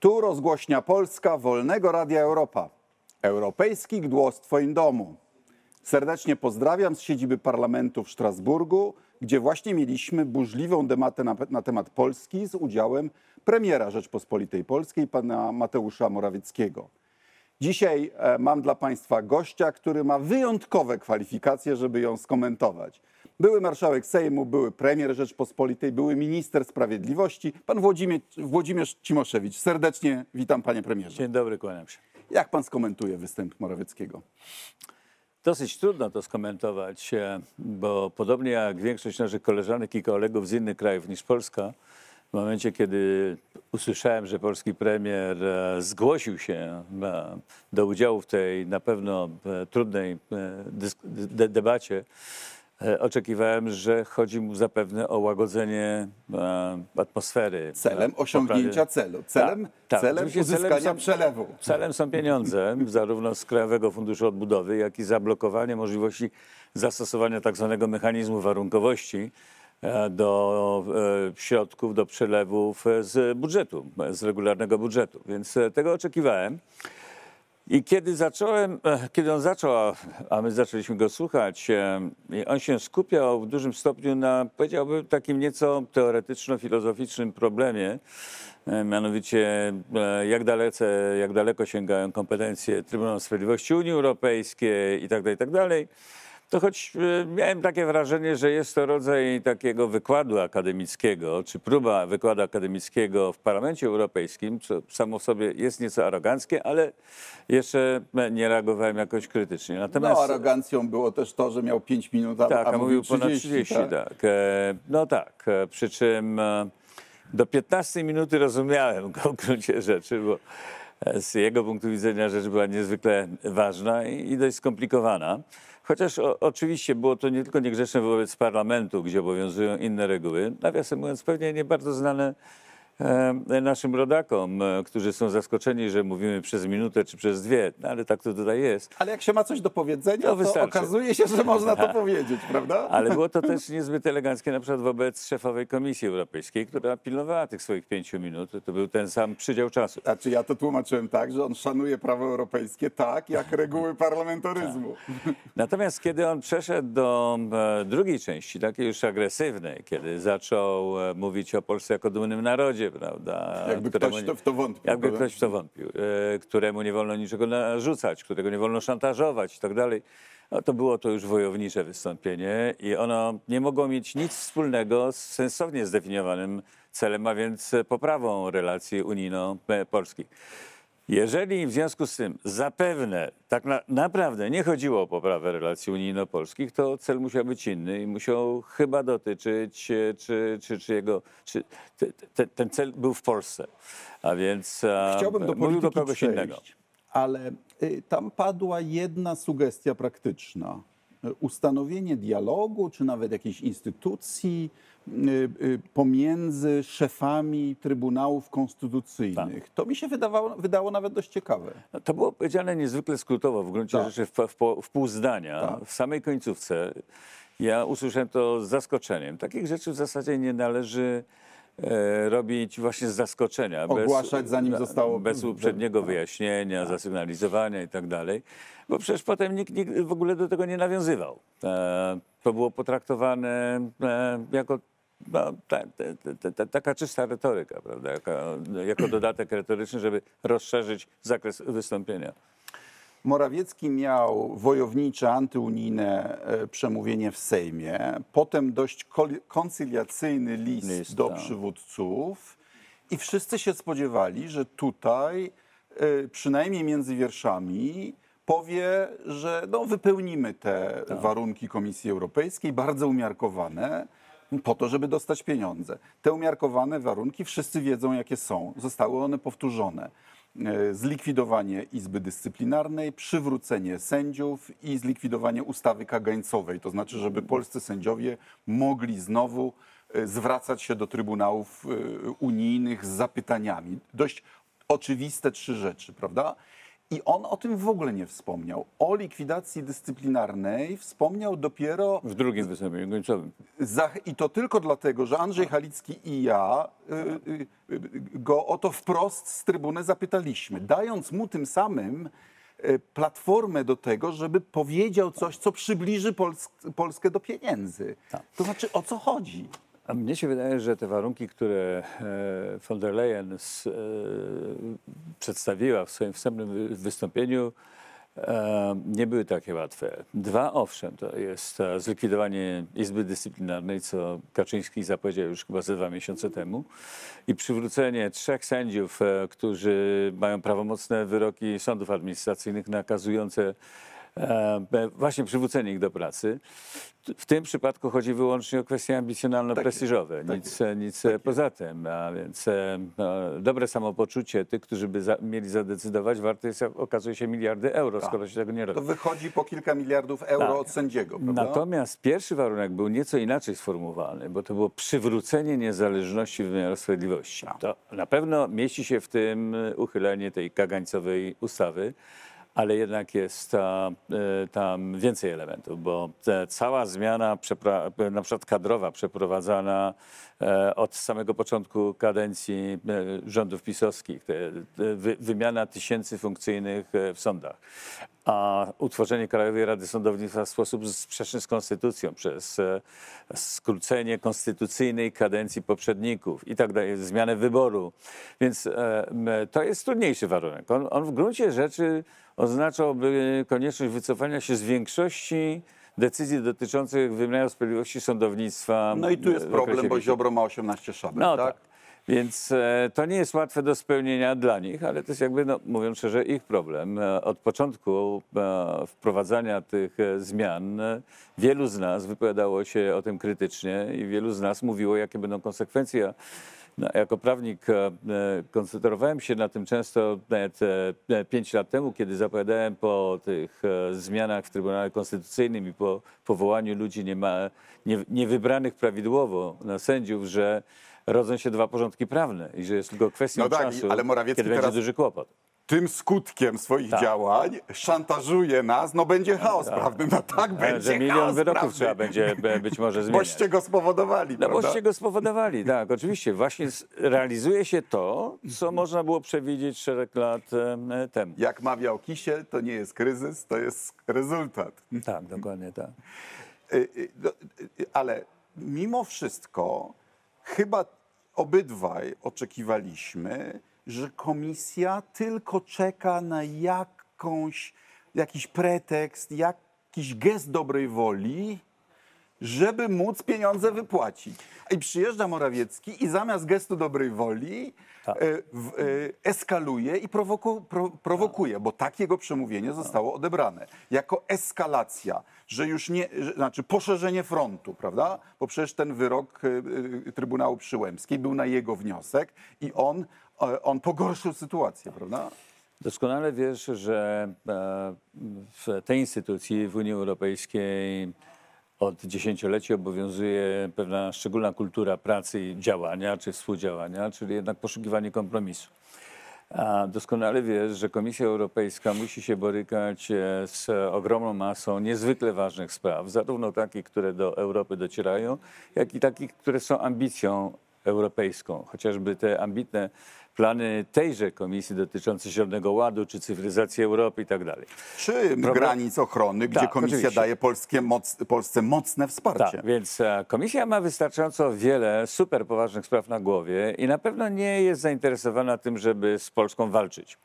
Tu rozgłośnia Polska Wolnego Radia Europa. Europejski głos w Twoim domu. Serdecznie pozdrawiam z siedziby parlamentu w Strasburgu, gdzie właśnie mieliśmy burzliwą debatę na, na temat Polski z udziałem premiera Rzeczpospolitej Polskiej, pana Mateusza Morawieckiego. Dzisiaj e, mam dla Państwa gościa, który ma wyjątkowe kwalifikacje, żeby ją skomentować. Były marszałek Sejmu, były premier Rzeczpospolitej, były minister sprawiedliwości, pan Włodzimierz, Włodzimierz Cimoszewicz. Serdecznie witam, panie premierze. Dzień dobry, kłaniam się. Jak pan skomentuje występ Morawieckiego? Dosyć trudno to skomentować, e, bo podobnie jak większość naszych koleżanek i kolegów z innych krajów niż Polska, w momencie, kiedy usłyszałem, że polski premier e, zgłosił się e, do udziału w tej na pewno trudnej debacie, oczekiwałem, że chodzi mu zapewne o łagodzenie e, atmosfery. Celem E, osiągnięcia poprawy- celu. Celem, Tak, tak. celem uzyskania są- przelewu. Celem są pieniądze, zarówno z Krajowego Funduszu Odbudowy, jak i zablokowanie możliwości zastosowania tak zwanego mechanizmu warunkowości e, do e, środków, do przelewów e, z budżetu, e, z regularnego budżetu. Więc e, tego oczekiwałem. I kiedy zacząłem, e, kiedy on zaczął, a- my zaczęliśmy go słuchać, on się skupiał w dużym stopniu na, powiedziałbym, takim nieco teoretyczno-filozoficznym problemie, e, mianowicie e, jak, dalece, jak daleko sięgają kompetencje Trybunału Sprawiedliwości Unii Europejskiej i tak To choć e, miałem takie wrażenie, że jest to rodzaj takiego wykładu akademickiego, czy próba wykładu akademickiego w Parlamencie Europejskim, co samo w sobie jest nieco aroganckie, ale jeszcze e, nie reagowałem jakoś krytycznie. No, Natomiast arogancją było też to, że miał 5 minut, a, tak, a mówił ponad 30. 30, tak? tak. E, No tak, przy czym do 15 minuty rozumiałem go w gruncie rzeczy, bo z jego punktu widzenia rzecz była niezwykle ważna i dość skomplikowana. Chociaż o, oczywiście było to nie tylko niegrzeczne wobec parlamentu, gdzie obowiązują inne reguły, nawiasem mówiąc pewnie nie bardzo znane naszym rodakom, e, którzy są zaskoczeni, że mówimy przez minutę czy przez dwie, no, ale tak to tutaj jest. Ale jak się ma coś do powiedzenia, To to, okazuje się, że można to powiedzieć, prawda? Ale było to też niezbyt eleganckie na przykład wobec szefowej Komisji Europejskiej, która pilnowała tych swoich pięciu minut. To był ten sam przydział czasu. Znaczy ja to tłumaczyłem tak, że on szanuje prawo europejskie tak, jak reguły parlamentaryzmu. Natomiast kiedy on przeszedł do e, drugiej części, takiej już agresywnej, kiedy zaczął e, mówić o Polsce jako dumnym narodzie, prawda? Jakby któremu ktoś to w to wątpił. Jakby prawda? ktoś w to wątpił, e, któremu nie wolno niczego narzucać, którego nie wolno szantażować i tak dalej. No to było to już wojownicze wystąpienie i ono nie mogło mieć nic wspólnego z sensownie zdefiniowanym celem, a więc poprawą relacji unijno-polskich. Jeżeli w związku z tym zapewne tak na, naprawdę nie chodziło o poprawę relacji unijno-polskich, to cel musiał być inny i musiał chyba dotyczyć, e, czy, czy, czy jego, czy te, te, ten cel był w Polsce. A więc e, Chciałbym do mówił do kogoś przejść, innego. ale y, tam padła jedna sugestia praktyczna. Y, Ustanowienie dialogu, czy nawet jakiejś instytucji pomiędzy szefami Trybunałów Konstytucyjnych. Tak. To mi się wydawało, wydało nawet dość ciekawe. No, to było powiedziane niezwykle skrótowo, w gruncie Tak. rzeczy w, w, w pół zdania, Tak. w samej końcówce. Ja usłyszałem to z zaskoczeniem. Takich rzeczy w zasadzie nie należy e, robić właśnie z zaskoczenia. Ogłaszać, zanim na- zostało- Bez uprzedniego tak. wyjaśnienia, zasygnalizowania i tak dalej. Bo przecież potem nikt, nikt w ogóle do tego nie nawiązywał. E, to było potraktowane e, jako no, ta, ta, ta, ta, taka czysta retoryka, prawda? Jako, jako dodatek retoryczny, żeby rozszerzyć zakres wystąpienia. Morawiecki miał wojownicze, antyunijne e, przemówienie w Sejmie, potem dość koncyliacyjny list, List, do tak. przywódców i wszyscy się spodziewali, że tutaj, e, przynajmniej między wierszami, powie, że no, wypełnimy te Tak. warunki Komisji Europejskiej, bardzo umiarkowane, po to, żeby dostać pieniądze. Te umiarkowane warunki wszyscy wiedzą, jakie są. Zostały one powtórzone. E, Zlikwidowanie Izby Dyscyplinarnej, przywrócenie sędziów i zlikwidowanie ustawy kagańcowej. To znaczy, żeby polscy sędziowie mogli znowu e, zwracać się do trybunałów e, unijnych z zapytaniami. Dość oczywiste trzy rzeczy, prawda? I on o tym w ogóle nie wspomniał. O likwidacji dyscyplinarnej wspomniał dopiero W drugim wystąpieniu końcowym. i to tylko dlatego, że Andrzej Halicki i ja y, y, y, go o to wprost z trybuny zapytaliśmy, dając mu tym samym platformę do tego, żeby powiedział coś, co przybliży Pols Polskę do pieniędzy. To znaczy, o co chodzi? A mnie się wydaje, że te warunki, które e, von der Leyen e, przedstawiła w swoim wstępnym wy- wystąpieniu, e, nie były takie łatwe. Dwa, owszem, to jest zlikwidowanie Izby Dyscyplinarnej, co Kaczyński zapowiedział już chyba ze dwa miesiące temu, i przywrócenie trzech sędziów, którzy mają prawomocne wyroki sądów administracyjnych nakazujące właśnie przywrócenie ich do pracy. W tym przypadku chodzi wyłącznie o kwestie ambicjonalno-prestiżowe, nic, nic poza tym. A więc e, e, dobre samopoczucie tych, którzy by za, mieli zadecydować, warte jest, jak okazuje się, miliardy euro, skoro się tego nie To robi. wychodzi po kilka miliardów euro Tak. od sędziego, prawda? Natomiast pierwszy warunek był nieco inaczej sformułowany, bo to było przywrócenie niezależności wymiaru sprawiedliwości. To na pewno mieści się w tym e, uchylenie tej kagańcowej ustawy, ale jednak jest ta, e, tam więcej elementów, bo cała zmiana, na przykład kadrowa, przeprowadzana od samego początku kadencji e, rządów pisowskich, wymiana tysięcy funkcyjnych e, w sądach, a utworzenie Krajowej Rady Sądownictwa w sposób sprzeczny z konstytucją przez e, skrócenie konstytucyjnej kadencji poprzedników i tak dalej, zmianę wyboru. Więc e, to jest trudniejszy warunek. On, on w gruncie rzeczy oznaczałby konieczność wycofania się z większości decyzji dotyczących wymiaru sprawiedliwości sądownictwa. No i tu jest problem, bo Ziobro ma 18 szabel, no tak? tak. Więc e, to nie jest łatwe do spełnienia dla nich, ale to jest jakby, no, mówiąc szczerze, ich problem. E, od początku e, wprowadzania tych zmian wielu z nas wypowiadało się o tym krytycznie i wielu z nas mówiło, jakie będą konsekwencje. No, jako prawnik e, e, koncentrowałem się na tym często nawet e, e, pięć lat temu, kiedy zapowiadałem po tych zmianach w Trybunale Konstytucyjnym i po powołaniu ludzi nie ma, nie, niewybranych prawidłowo na sędziów, że rodzą się dwa porządki prawne i że jest tylko kwestią No tak, czasu, ale Morawiecki kiedy teraz- będzie duży kłopot. Tym skutkiem swoich Tak. działań szantażuje nas, no będzie chaos prawny. No tak, będzie Że milion wyroków prawny. trzeba będzie być może zmieniać. Boście go spowodowali, No prawda? boście go spowodowali, tak, oczywiście. Właśnie realizuje się to, co można było przewidzieć szereg lat temu. Jak mawiał Kisiel, to nie jest kryzys, to jest rezultat. Tak, dokładnie tak. Y, y, no, y, Ale mimo wszystko chyba obydwaj oczekiwaliśmy, że komisja tylko czeka na jakąś, jakiś pretekst, jakiś gest dobrej woli, żeby móc pieniądze wypłacić. I przyjeżdża Morawiecki i zamiast gestu dobrej woli Tak. e, e, eskaluje i prowoku, pro, prowokuje, bo tak jego przemówienie zostało odebrane. Jako eskalacja, że już nie, że, znaczy poszerzenie frontu, prawda? Bo przecież ten wyrok e, Trybunału Przyłębskiej był na jego wniosek i on, on pogorszył sytuację, prawda? Doskonale wiesz, że e, w tej instytucji w Unii Europejskiej od dziesięcioleci obowiązuje pewna szczególna kultura pracy i działania, czy współdziałania, czyli jednak poszukiwanie kompromisu. A doskonale wiesz, że Komisja Europejska musi się borykać e, z ogromną masą niezwykle ważnych spraw, zarówno takich, które do Europy docierają, jak i takich, które są ambicją europejską. Chociażby te ambitne plany tejże komisji dotyczące Zielonego Ładu, czy cyfryzacji Europy i tak dalej. Czy granic ochrony, gdzie Tak, komisja oczywiście. daje Polskie moc, Polsce mocne wsparcie. Tak, więc e, komisja ma wystarczająco wiele super poważnych spraw na głowie i na pewno nie jest zainteresowana tym, żeby z Polską walczyć.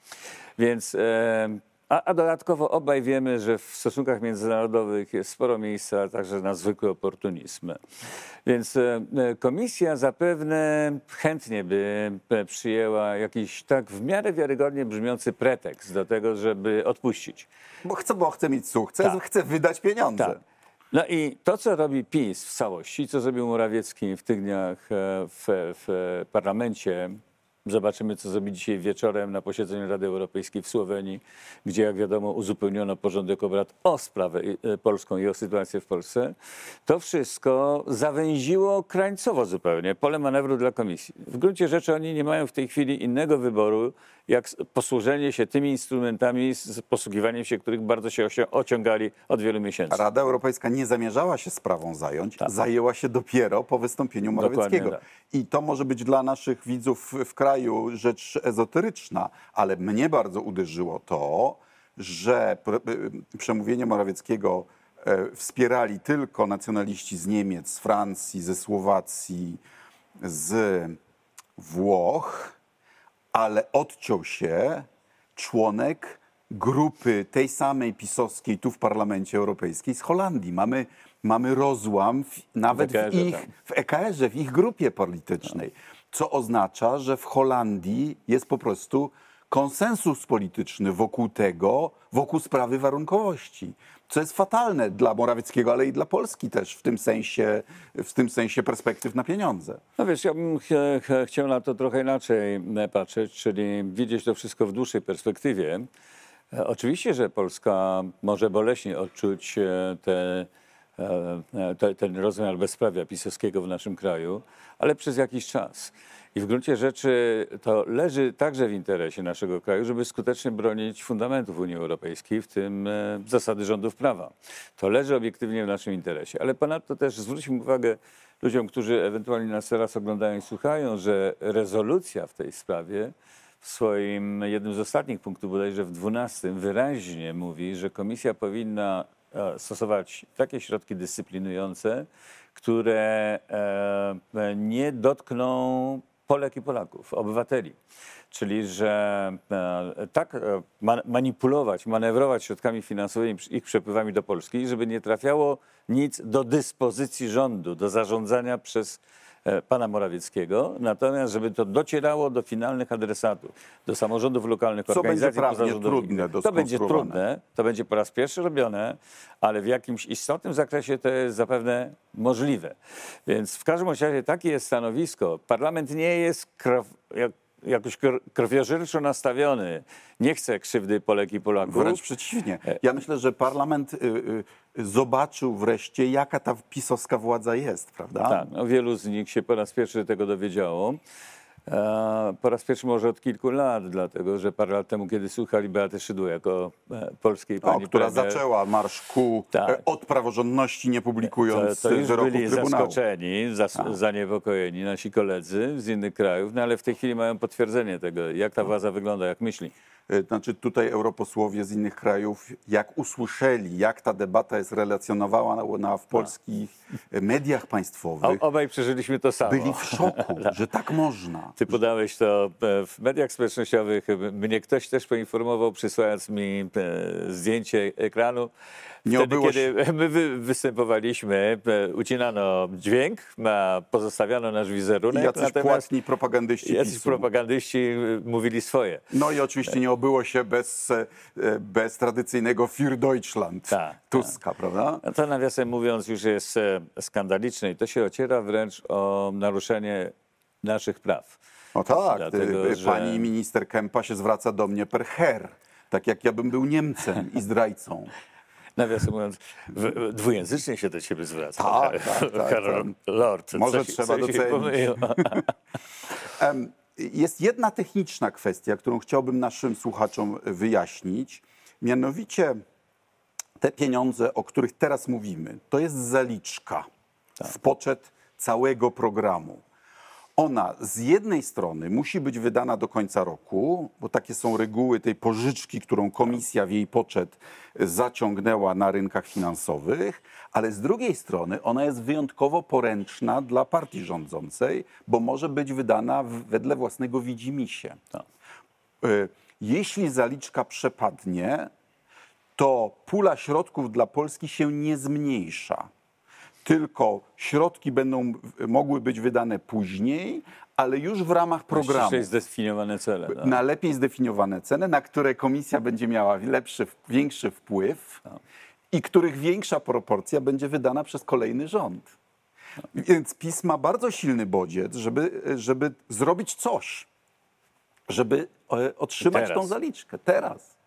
Więc, e, a, a dodatkowo obaj wiemy, że w stosunkach międzynarodowych jest sporo miejsca także na zwykły oportunizm. Więc e, e, komisja zapewne chętnie by e, przyjęła jakiś tak w miarę wiarygodnie brzmiący pretekst do tego, żeby odpuścić. Bo chce, bo chce mieć sukces, Tak. chce wydać pieniądze. Tak. No i to, co robi PiS w całości, co zrobił Morawiecki w tych dniach w, w parlamencie, Zobaczymy, co zrobi dzisiaj wieczorem na posiedzeniu Rady Europejskiej w Słowenii, gdzie, jak wiadomo, uzupełniono porządek obrad o sprawę e, polską i o sytuację w Polsce. To wszystko zawęziło krańcowo zupełnie pole manewru dla Komisji. W gruncie rzeczy oni nie mają w tej chwili innego wyboru, jak posłużenie się tymi instrumentami, z posługiwaniem się których bardzo się ociągali od wielu miesięcy. Rada Europejska nie zamierzała się sprawą zająć, tak. zajęła się dopiero po wystąpieniu Morawieckiego. Tak. I to może być dla naszych widzów w kraju rzecz ezoteryczna, ale mnie bardzo uderzyło to, że y, przemówienie Morawieckiego e, wspierali tylko nacjonaliści z Niemiec, z Francji, ze Słowacji, z Włoch, ale odciął się członek grupy tej samej pisowskiej tu w Parlamencie Europejskim z Holandii. Mamy, mamy rozłam w, nawet w, EKR, w ich, w EKR-ze, w ich grupie politycznej, co oznacza, że w Holandii jest po prostu konsensus polityczny wokół tego, wokół sprawy warunkowości co jest fatalne dla Morawieckiego, ale i dla Polski też w tym sensie, w tym sensie perspektyw na pieniądze. No wiesz, ja bym ch ch chciał na to trochę inaczej e, patrzeć, czyli widzieć to wszystko w dłuższej perspektywie. E, oczywiście, że Polska może boleśnie odczuć e, te, te, ten rozmiar bezprawia pisowskiego w naszym kraju, ale przez jakiś czas. I w gruncie rzeczy to leży także w interesie naszego kraju, żeby skutecznie bronić fundamentów Unii Europejskiej, w tym e, zasady rządów prawa. To leży obiektywnie w naszym interesie. Ale ponadto też zwróćmy uwagę ludziom, którzy ewentualnie nas teraz oglądają i słuchają, że rezolucja w tej sprawie w swoim jednym z ostatnich punktów, bodajże w 12, wyraźnie mówi, że komisja powinna e, stosować takie środki dyscyplinujące, które e, nie dotkną Polek i Polaków, obywateli. Czyli, że e, tak e, manipulować, manewrować środkami finansowymi, ich przepływami do Polski, żeby nie trafiało nic do dyspozycji rządu, do zarządzania przez E, pana Morawieckiego, natomiast żeby to docierało do finalnych adresatów, do samorządów lokalnych, Co organizacji do To będzie trudne, to będzie po raz pierwszy robione, ale w jakimś istotnym zakresie to jest zapewne możliwe. Więc w każdym razie takie jest stanowisko. Parlament nie jest jak jakoś krwiożerczo nastawiony, nie chce krzywdy Polek i Polaków. Wręcz przeciwnie. Ja myślę, że parlament y, y, zobaczył wreszcie, jaka ta pisowska władza jest, prawda? Tak, no wielu z nich się po raz pierwszy tego dowiedziało. Po raz pierwszy może od kilku lat, dlatego że parę lat temu, kiedy słuchali Beaty Szydło jako e, polskiej pani o, która premier, zaczęła marsz ku tak. E, od praworządności, nie publikując to, to już wyroków byli Trybunału. zaskoczeni, zas, zaniepokojeni nasi koledzy z innych krajów, no ale w tej chwili mają potwierdzenie tego, jak ta władza wygląda, jak myśli. E, znaczy tutaj europosłowie z innych krajów, jak usłyszeli, jak ta debata jest relacjonowana w polskich mediach państwowych. O, obaj przeżyliśmy to samo. Byli w szoku, tak. że tak można. Ty podałeś to e, w mediach społecznościowych. Mnie ktoś też poinformował, przysłając mi e, zdjęcie ekranu. Nie Wtedy, kiedy my występowaliśmy, ucinano dźwięk, pozostawiano nasz wizerunek. I jacyś płatni propagandyści Jacyś PiSu. propagandyści mówili swoje. No i oczywiście nie obyło się bez, e, bez tradycyjnego Für Deutschland tak, Tuska, tak. prawda? No to nawiasem mówiąc już jest e, skandaliczne i to się ociera wręcz o naruszenie naszych praw. No tak, Dlatego, że... pani minister Kępa się zwraca do mnie per her, tak jak ja bym był Niemcem i zdrajcą. Nawiasem mówiąc, dwujęzycznie się do ciebie zwraca. Tak, tak, tak, Karol tak. Lord. Może coś, trzeba coś docenić. Jest jedna techniczna kwestia, którą chciałbym naszym słuchaczom wyjaśnić. Mianowicie te pieniądze, o których teraz mówimy, to jest zaliczka tak. w poczet całego programu. Ona z jednej strony musi być wydana do końca roku, bo takie są reguły tej pożyczki, którą komisja w jej poczet zaciągnęła na rynkach finansowych, ale z drugiej strony ona jest wyjątkowo poręczna dla partii rządzącej, bo może być wydana wedle własnego widzimisię. Tak. Y, jeśli zaliczka przepadnie, to pula środków dla Polski się nie zmniejsza tylko środki będą mogły być wydane później, ale już w ramach programu. Na zdefiniowane cele. Tak? Na lepiej zdefiniowane cele, na które komisja będzie miała lepszy, większy wpływ tak. i których większa proporcja będzie wydana przez kolejny rząd. Więc PiS ma bardzo silny bodziec, żeby, żeby zrobić coś. żeby e, otrzymać tą zaliczkę. Teraz.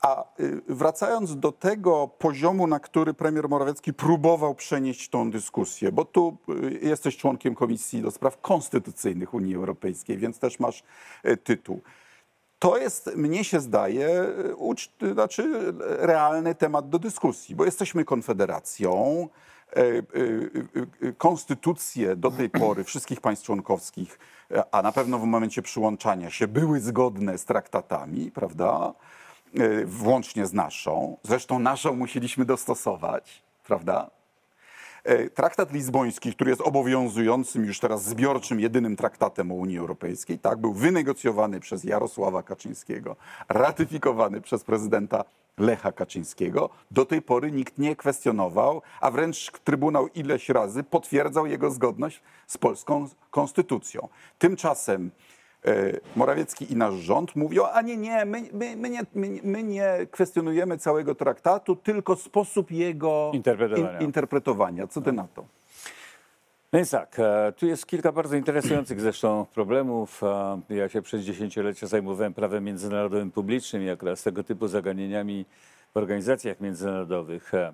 A y, wracając do tego poziomu, na który premier Morawiecki próbował przenieść tą dyskusję, bo tu y, jesteś członkiem Komisji do Spraw Konstytucyjnych Unii Europejskiej, więc też masz y, tytuł. To jest, mnie się zdaje, ucz, znaczy realny temat do dyskusji, bo jesteśmy konfederacją. Konstytucje do tej pory wszystkich państw członkowskich, a na pewno w momencie przyłączania się, były zgodne z traktatami, prawda? E, Włącznie z naszą. Zresztą naszą musieliśmy dostosować, prawda? E, Traktat lizboński, który jest obowiązującym już teraz zbiorczym, jedynym traktatem o Unii Europejskiej, tak, był wynegocjowany przez Jarosława Kaczyńskiego, ratyfikowany przez prezydenta Lecha Kaczyńskiego. Do tej pory nikt nie kwestionował, a wręcz Trybunał ileś razy potwierdzał jego zgodność z polską konstytucją. Tymczasem Morawiecki i nasz rząd mówią, a nie, nie, my, my, my, nie, my, my nie kwestionujemy całego traktatu, tylko sposób jego Interpretowania. interpretowania. Co ty na to? No więc tak, e, tu jest kilka bardzo interesujących zresztą problemów. E, Ja się przez dziesięciolecia zajmowałem prawem międzynarodowym publicznym i akurat tego typu zagadnieniami w organizacjach międzynarodowych. E,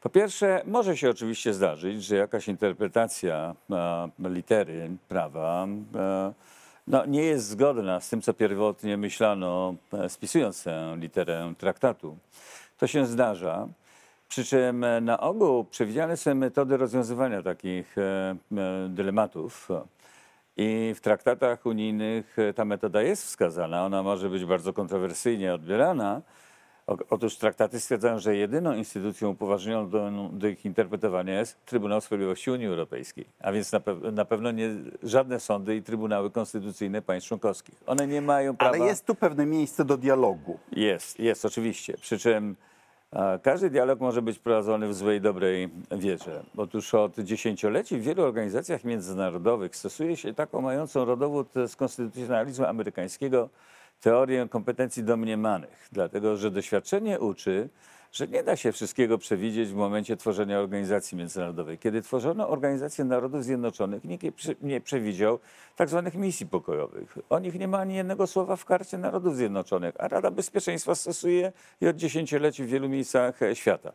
Po pierwsze, może się oczywiście zdarzyć, że jakaś interpretacja e, litery prawa e, no, nie jest zgodna z tym, co pierwotnie myślano, e, spisując tę literę traktatu. To się zdarza. Przy czym e, na ogół przewidziane są metody rozwiązywania takich e, dylematów. I w traktatach unijnych ta metoda jest wskazana. Ona może być bardzo kontrowersyjnie odbierana. Otóż traktaty stwierdzają, że jedyną instytucją upoważnioną do, do ich interpretowania jest Trybunał Sprawiedliwości Unii Europejskiej. A więc na, pew- na pewno nie żadne sądy i trybunały konstytucyjne państw członkowskich. One nie mają prawa. Ale jest tu pewne miejsce do dialogu. Jest, jest oczywiście. Przy czym e, każdy dialog może być prowadzony w złej, dobrej wierze. Otóż od dziesięcioleci w wielu organizacjach międzynarodowych stosuje się taką mającą rodowód z konstytucjonalizmu amerykańskiego teorię kompetencji domniemanych. Dlatego, że doświadczenie uczy, że nie da się wszystkiego przewidzieć w momencie tworzenia organizacji międzynarodowej. Kiedy tworzono Organizację Narodów Zjednoczonych, nikt nie, prze, nie przewidział tak zwanych misji pokojowych. O nich nie ma ani jednego słowa w karcie Narodów Zjednoczonych, a Rada Bezpieczeństwa stosuje je od dziesięcioleci w wielu miejscach e, świata.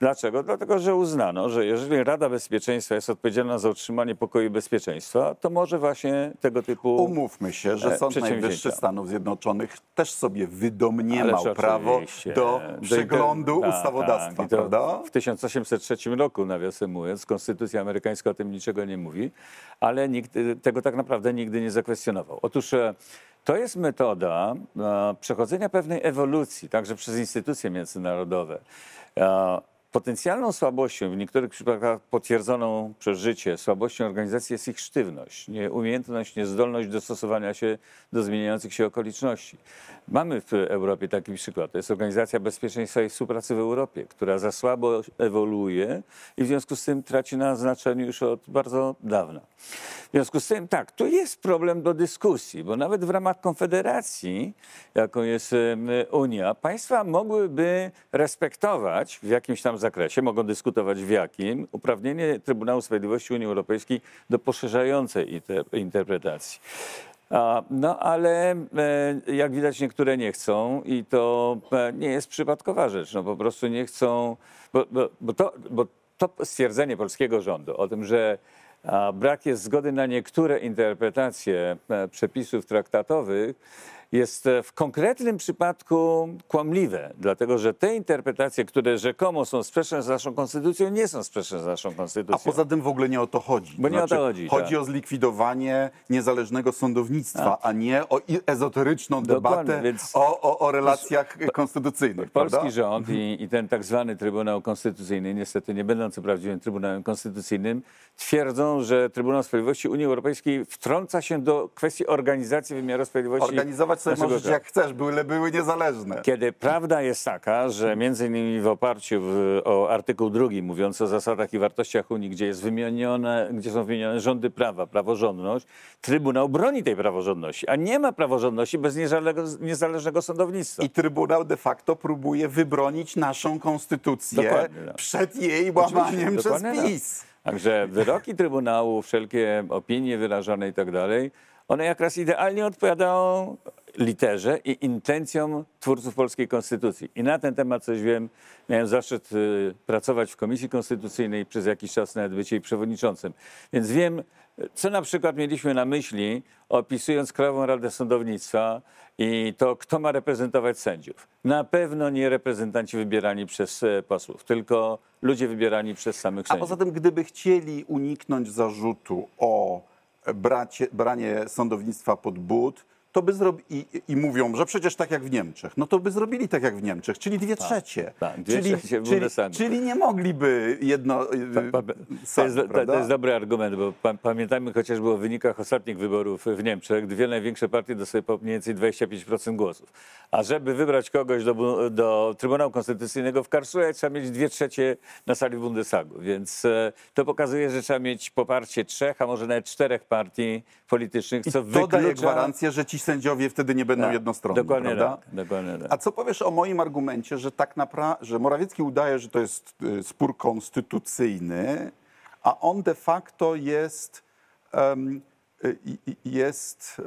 Dlaczego? Dlatego, że uznano, że jeżeli Rada Bezpieczeństwa jest odpowiedzialna za utrzymanie pokoju i bezpieczeństwa, to może właśnie tego typu... Umówmy się, że e, Sąd. Najwyższy Stanów Zjednoczonych też sobie wydomniemał prawo do Do przeglądu inter- tak, ustawodawstwa, tak. Prawda? W 1803 roku, nawiasem mówiąc, konstytucja amerykańska o tym niczego nie mówi, ale nikt tego tak naprawdę nigdy nie zakwestionował. Otóż e, to jest metoda e, przechodzenia pewnej ewolucji, także przez instytucje międzynarodowe. E, Potencjalną słabością, w niektórych przypadkach potwierdzoną przez życie, słabością organizacji jest ich sztywność, nieumiejętność, niezdolność dostosowania się do zmieniających się okoliczności. Mamy w Europie taki przykład. To jest Organizacja Bezpieczeństwa i Współpracy w Europie, która za słabo ewoluuje i w związku z tym traci na znaczeniu już od bardzo dawna. W związku z tym, tak, tu jest problem do dyskusji, bo nawet w ramach konfederacji, jaką jest Unia, państwa mogłyby respektować w jakimś tam zakresie, mogą dyskutować w jakim, uprawnienie Trybunału Sprawiedliwości Unii Europejskiej do poszerzającej inter- interpretacji. No ale e, jak widać niektóre nie chcą i to e, nie jest przypadkowa rzecz. No po prostu nie chcą, bo, bo, bo, to, bo to stwierdzenie polskiego rządu o tym, że brak jest zgody na niektóre interpretacje e, przepisów traktatowych jest e, w konkretnym przypadku kłamliwe, dlatego że te interpretacje, które rzekomo są sprzeczne z naszą konstytucją, nie są sprzeczne z naszą A konstytucją. poza tym w ogóle nie o to chodzi. Bo nie o to chodzi, Chodzi tak. o zlikwidowanie niezależnego sądownictwa, a nie o ezoteryczną Dokładnie, debatę o, o, o relacjach konstytucyjnych. Polski prawda? rząd i, i ten tak zwany Trybunał Konstytucyjny, niestety nie będący prawdziwym Trybunałem Konstytucyjnym, twierdzą, że Trybunał Sprawiedliwości Unii Europejskiej wtrąca się do kwestii organizacji wymiaru sprawiedliwości. Organizować sobie naszego możesz kraju. jak chcesz, byle były niezależne. Kiedy prawda jest taka, że między innymi w oparciu w, o artykuł drugi mówiący o zasadach i wartościach Unii, gdzie, jest wymienione, gdzie są wymienione rządy prawa, praworządność, Trybunał broni tej praworządności, a nie ma praworządności bez niezależnego, niezależnego sądownictwa. I Trybunał de facto próbuje wybronić naszą konstytucję Dokładnie, tak. przed jej łamaniem przez dokładnie tak. PiS. Także wyroki Trybunału, wszelkie opinie wyrażane i tak dalej, one jak raz idealnie odpowiadają literze i intencjom twórców polskiej konstytucji. I na ten temat coś wiem. Miałem zaszczyt y, pracować w Komisji Konstytucyjnej przez jakiś czas nawet być jej przewodniczącym. Więc wiem, co na przykład mieliśmy na myśli, opisując Krajową Radę Sądownictwa i to, kto ma reprezentować sędziów. Na pewno nie reprezentanci wybierani przez e, posłów, tylko ludzie wybierani przez samych A sędziów. poza tym, gdyby chcieli uniknąć zarzutu o bracie, branie sądownictwa pod but, to by zrobili, i, i mówią, że przecież tak jak w Niemczech, no to by zrobili tak jak w Niemczech, czyli dwie trzecie. tak, dwie czyli, trzecie czyli, czyli nie mogliby jedno y, Pa- pa- To sami, jest, to, to jest dobry argument, bo pa, pamiętajmy chociażby o wynikach ostatnich wyborów w Niemczech. Dwie największe partie dostały po mniej więcej 25% głosów. A żeby wybrać kogoś do, do Trybunału Konstytucyjnego w Karlsruhe, trzeba mieć dwie trzecie na sali Bundestagu. Więc e, to pokazuje, że trzeba mieć poparcie trzech, a może nawet czterech partii politycznych, co To daje wyklucza... gwarancję, że ci sędziowie wtedy nie będą Tak, jednostronni, Dokładnie prawda? tak. Dokładnie tak. A co powiesz o moim argumencie, że tak naprawdę, że Morawiecki udaje, że to jest y, spór konstytucyjny, a on de facto jest, y, jest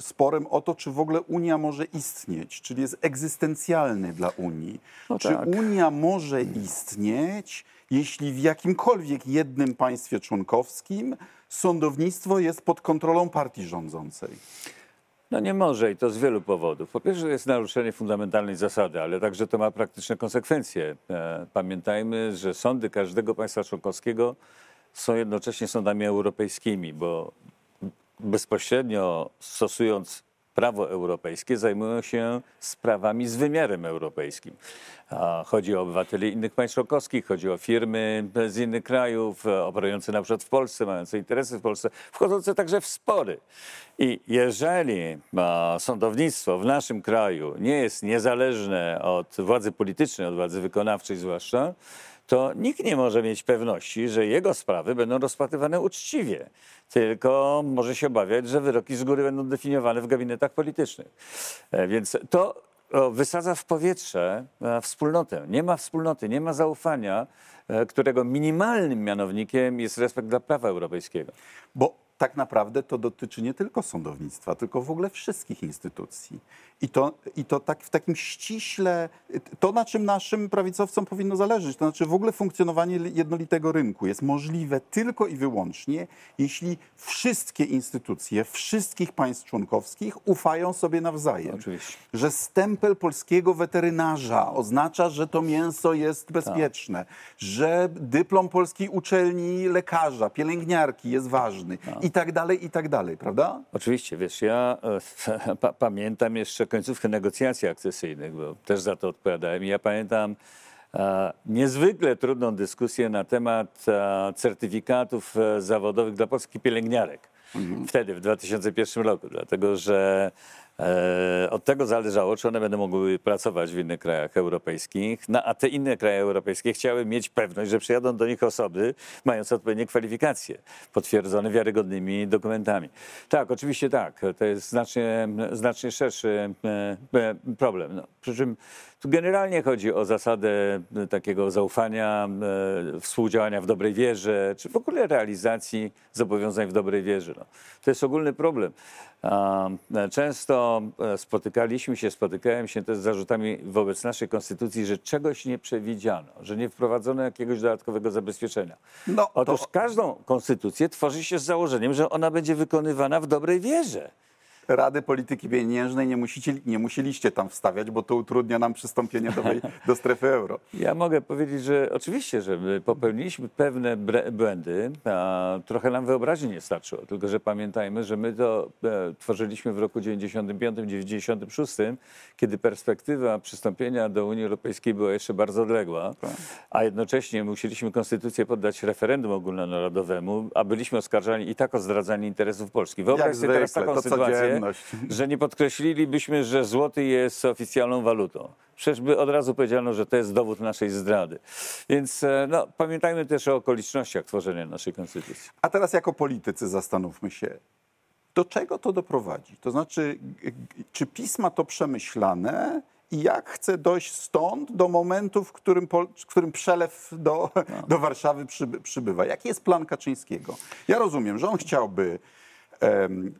sporem o to, czy w ogóle Unia może istnieć, czyli jest egzystencjalny dla Unii. No czy tak. Unia może istnieć, jeśli w jakimkolwiek jednym państwie członkowskim sądownictwo jest pod kontrolą partii rządzącej? No nie może i to z wielu powodów. Po pierwsze, jest naruszenie fundamentalnej zasady, ale także to ma praktyczne konsekwencje. E, Pamiętajmy, że sądy każdego państwa członkowskiego są jednocześnie sądami europejskimi, bo bezpośrednio stosując prawo europejskie, zajmują się sprawami z wymiarem europejskim. Chodzi o obywateli innych państw członkowskich, chodzi o firmy z innych krajów, e, operujące na przykład w Polsce, mające interesy w Polsce, wchodzące także w spory. I jeżeli a, sądownictwo w naszym kraju nie jest niezależne od władzy politycznej, od władzy wykonawczej zwłaszcza, to nikt nie może mieć pewności, że jego sprawy będą rozpatrywane uczciwie. Tylko może się obawiać, że wyroki z góry będą definiowane w gabinetach politycznych. E, Więc to wysadza w powietrze e, wspólnotę. Nie ma wspólnoty, nie ma zaufania, e, którego minimalnym mianownikiem jest respekt dla prawa europejskiego. Bo tak naprawdę to dotyczy nie tylko sądownictwa, tylko w ogóle wszystkich instytucji. I to, i to tak w takim ściśle, to na czym naszym prawicowcom powinno zależeć, to znaczy w ogóle funkcjonowanie jednolitego rynku jest możliwe tylko i wyłącznie, jeśli wszystkie instytucje wszystkich państw członkowskich ufają sobie nawzajem. Oczywiście. Że stempel polskiego weterynarza oznacza, że to mięso jest bezpieczne, że dyplom polskiej uczelni lekarza, pielęgniarki jest ważny i tak dalej, i tak dalej, prawda? Oczywiście, wiesz, ja e, pa, pamiętam jeszcze końcówkę negocjacji akcesyjnych, bo też za to odpowiadałem. I ja pamiętam e, niezwykle trudną dyskusję na temat e, certyfikatów zawodowych dla polskich pielęgniarek. Wtedy, w 2001 roku, dlatego że od tego zależało, czy one będą mogły pracować w innych krajach europejskich, no, a te inne kraje europejskie chciały mieć pewność, że przyjadą do nich osoby mające odpowiednie kwalifikacje, potwierdzone wiarygodnymi dokumentami. Tak, oczywiście tak, to jest znacznie, znacznie szerszy e, e, problem. No, przy czym tu generalnie chodzi o zasadę e, takiego zaufania, e, współdziałania w dobrej wierze, czy w ogóle realizacji zobowiązań w dobrej wierze. No, to jest ogólny problem. E, Często spotykaliśmy się, spotykałem się też z zarzutami wobec naszej konstytucji, że czegoś nie przewidziano, że nie wprowadzono jakiegoś dodatkowego zabezpieczenia. No, to- Otóż każdą konstytucję tworzy się z założeniem, że ona będzie wykonywana w dobrej wierze. Rady Polityki Pieniężnej nie, musicie, nie musieliście tam wstawiać, bo to utrudnia nam przystąpienie do, do strefy euro. Ja mogę powiedzieć, że oczywiście, że my popełniliśmy pewne błędy, a trochę nam wyobraźni nie starczyło. Tylko, że pamiętajmy, że my to e, tworzyliśmy w roku 95-96, kiedy perspektywa przystąpienia do Unii Europejskiej była jeszcze bardzo odległa, a jednocześnie musieliśmy konstytucję poddać referendum ogólnonarodowemu, a byliśmy oskarżani i tak o zdradzanie interesów Polski. Wyobraź Jak sobie teraz taką sytuację, że nie podkreślilibyśmy, że złoty jest oficjalną walutą. Przecież by od razu powiedziano, że to jest dowód naszej zdrady. Więc e, no, pamiętajmy też o okolicznościach tworzenia naszej konstytucji. A teraz jako politycy zastanówmy się, do czego to doprowadzi? To znaczy, czy pisma to przemyślane i jak chce dojść stąd do momentu, w którym, pol- w którym przelew do, do Warszawy przyby, przybywa? Jaki jest plan Kaczyńskiego? Ja rozumiem, że on chciałby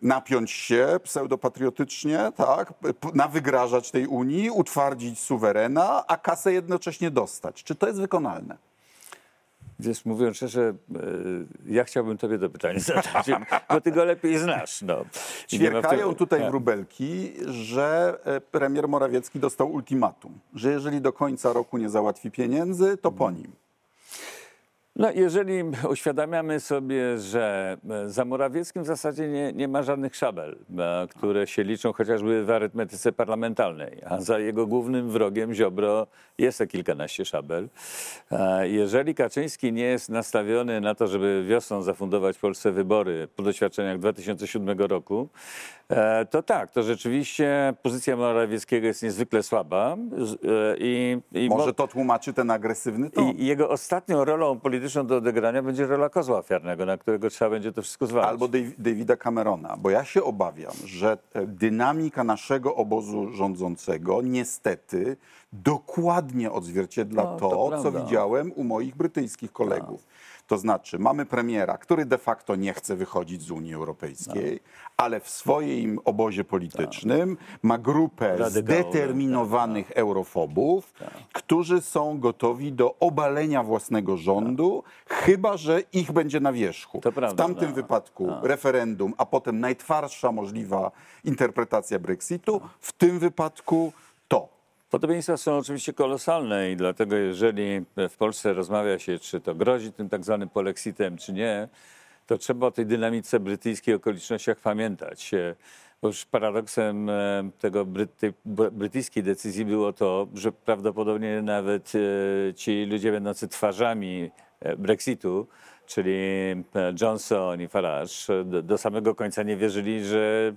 napiąć się pseudopatriotycznie, tak, nawygrażać tej Unii, utwardzić suwerena, a kasę jednocześnie dostać. Czy to jest wykonalne? Wiesz, mówiąc szczerze, e, ja chciałbym tobie to pytanie zadać, bo ty go lepiej znasz. No. Ćwierkają tutaj Tak. wróbelki, że e, premier Morawiecki dostał ultimatum, że jeżeli do końca roku nie załatwi pieniędzy, to po nim. No, jeżeli uświadamiamy sobie, że e, za Morawieckim w zasadzie nie, nie ma żadnych szabel, e, które się liczą chociażby w arytmetyce parlamentarnej, a za jego głównym wrogiem Ziobro jest te kilkanaście szabel. E, Jeżeli Kaczyński nie jest nastawiony na to, żeby wiosną zafundować Polsce wybory po doświadczeniach 2007 roku, to tak, to rzeczywiście pozycja Morawieckiego jest niezwykle słaba e, i, i mo- Może to tłumaczy ten agresywny ton. i jego ostatnią rolą polityczną do odegrania będzie rola kozła ofiarnego, na którego trzeba będzie to wszystko zwalać. Albo Davida Camerona, bo ja się obawiam, że e, dynamika naszego obozu rządzącego niestety dokładnie odzwierciedla No, to, to co. Tak. widziałem u moich brytyjskich kolegów. To znaczy, mamy premiera, który de facto nie chce wychodzić z Unii Europejskiej, Tak. ale w swoim obozie politycznym ma grupę Radykałów, zdeterminowanych eurofobów, którzy są gotowi do obalenia własnego rządu, chyba że ich będzie na wierzchu. To w prawda, tamtym no. wypadku referendum, a potem najtwardsza możliwa interpretacja Brexitu, w tym wypadku. Podobieństwa są oczywiście kolosalne i dlatego jeżeli w Polsce rozmawia się, czy to grozi tym tak zwanym polexitem, czy nie, to trzeba o tej dynamice brytyjskiej okolicznościach pamiętać. E, Bo już paradoksem e, tego bry, tej b- brytyjskiej decyzji było to, że prawdopodobnie nawet e, ci ludzie będący twarzami Brexitu, czyli Johnson i Farage, do, do samego końca nie wierzyli, że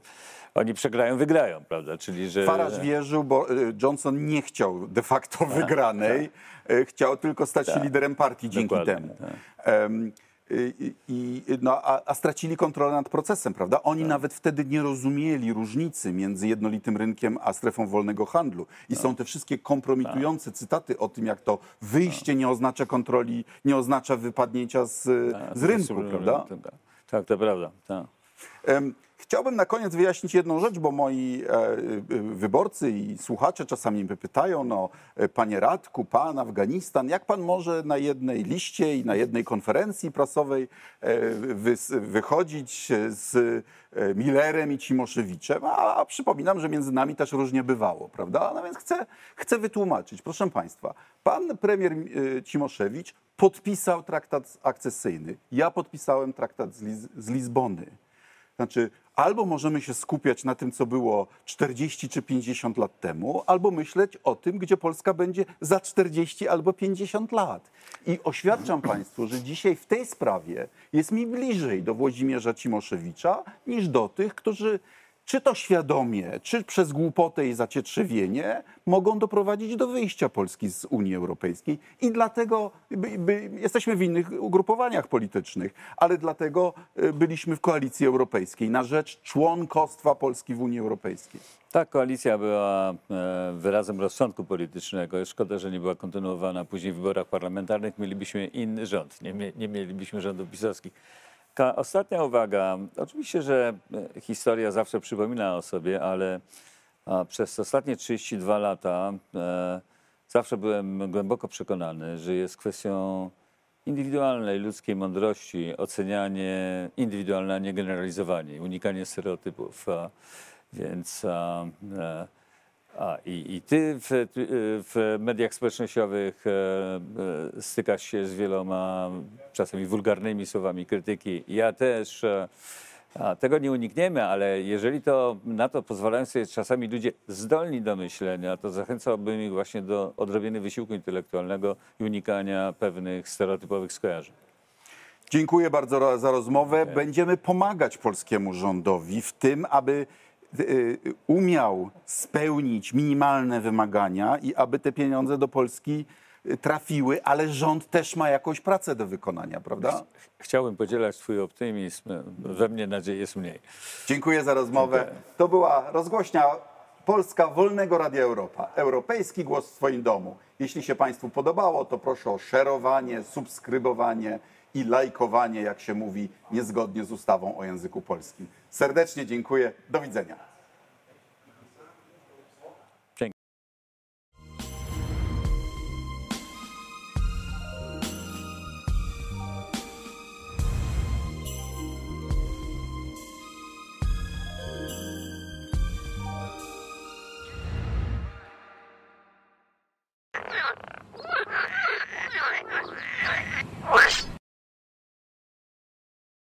oni przegrają, wygrają, prawda? Czyli, że... Farage wierzył, bo y, Johnson nie chciał de facto wygranej, y, chciał tylko stać się liderem partii dzięki Dokładnie, temu. Em, y, i- i, no, a, a stracili kontrolę nad procesem, prawda? Oni nawet wtedy nie rozumieli różnicy między jednolitym rynkiem a strefą wolnego handlu. I są te wszystkie kompromitujące cytaty o tym, jak to wyjście nie oznacza kontroli, nie oznacza wypadnięcia z, z rynku, prawda? Tak, to prawda. Tak. Chciałbym na koniec wyjaśnić jedną rzecz, bo moi e, y, wyborcy i słuchacze czasami mnie pytają, no e, panie Radku, pan Afganistan, jak pan może na jednej liście i na jednej konferencji prasowej e, wychodzić z e, Millerem i Cimoszewiczem, a, przypominam, że między nami też różnie bywało, prawda? No więc chcę, chcę wytłumaczyć. Proszę państwa, pan premier e, Cimoszewicz podpisał traktat akcesyjny. Ja podpisałem traktat z, Liz- z Lizbony. Znaczy, albo możemy się skupiać na tym, co było 40 czy 50 lat temu, albo myśleć o tym, gdzie Polska będzie za 40 albo 50 lat. I oświadczam Państwu, że dzisiaj w tej sprawie jest mi bliżej do Włodzimierza Cimoszewicza niż do tych, którzy czy to świadomie, czy przez głupotę i zacietrzewienie mogą doprowadzić do wyjścia Polski z Unii Europejskiej. I dlatego by, by, jesteśmy w innych ugrupowaniach politycznych, ale dlatego y, byliśmy w koalicji europejskiej na rzecz członkostwa Polski w Unii Europejskiej. Ta koalicja była e, wyrazem rozsądku politycznego. Szkoda, że nie była kontynuowana później w wyborach parlamentarnych. Mielibyśmy inny rząd, nie, nie mielibyśmy rządów pisowskich. Ka- Ostatnia uwaga. Oczywiście, że e, historia zawsze przypomina o sobie, ale przez ostatnie 32 lata e, zawsze byłem głęboko przekonany, że jest kwestią indywidualnej ludzkiej mądrości ocenianie indywidualne, a nie generalizowanie, unikanie stereotypów. Więc e, a, i, i ty w, ty- w mediach społecznościowych e, e, stykasz się z wieloma czasami wulgarnymi słowami krytyki. Ja też. e, a, tego nie unikniemy, ale jeżeli to na to pozwalają sobie czasami ludzie zdolni do myślenia, to zachęcałbym ich właśnie do odrobienia wysiłku intelektualnego i unikania pewnych stereotypowych skojarzeń. Dziękuję bardzo za rozmowę. Będziemy pomagać polskiemu rządowi w tym, aby y, y, umiał spełnić minimalne wymagania i aby te pieniądze do Polski y, trafiły, ale rząd też ma jakąś pracę do wykonania, prawda? Chciałbym podzielać Twój optymizm. We mnie nadzieję jest mniej. Dziękuję za rozmowę. To była rozgłośnia Polska Wolnego Radia Europa. Europejski głos w swoim domu. Jeśli się Państwu podobało, to proszę o szerowanie, subskrybowanie i lajkowanie, jak się mówi, niezgodnie z ustawą o języku polskim. Serdecznie dziękuję. Do widzenia.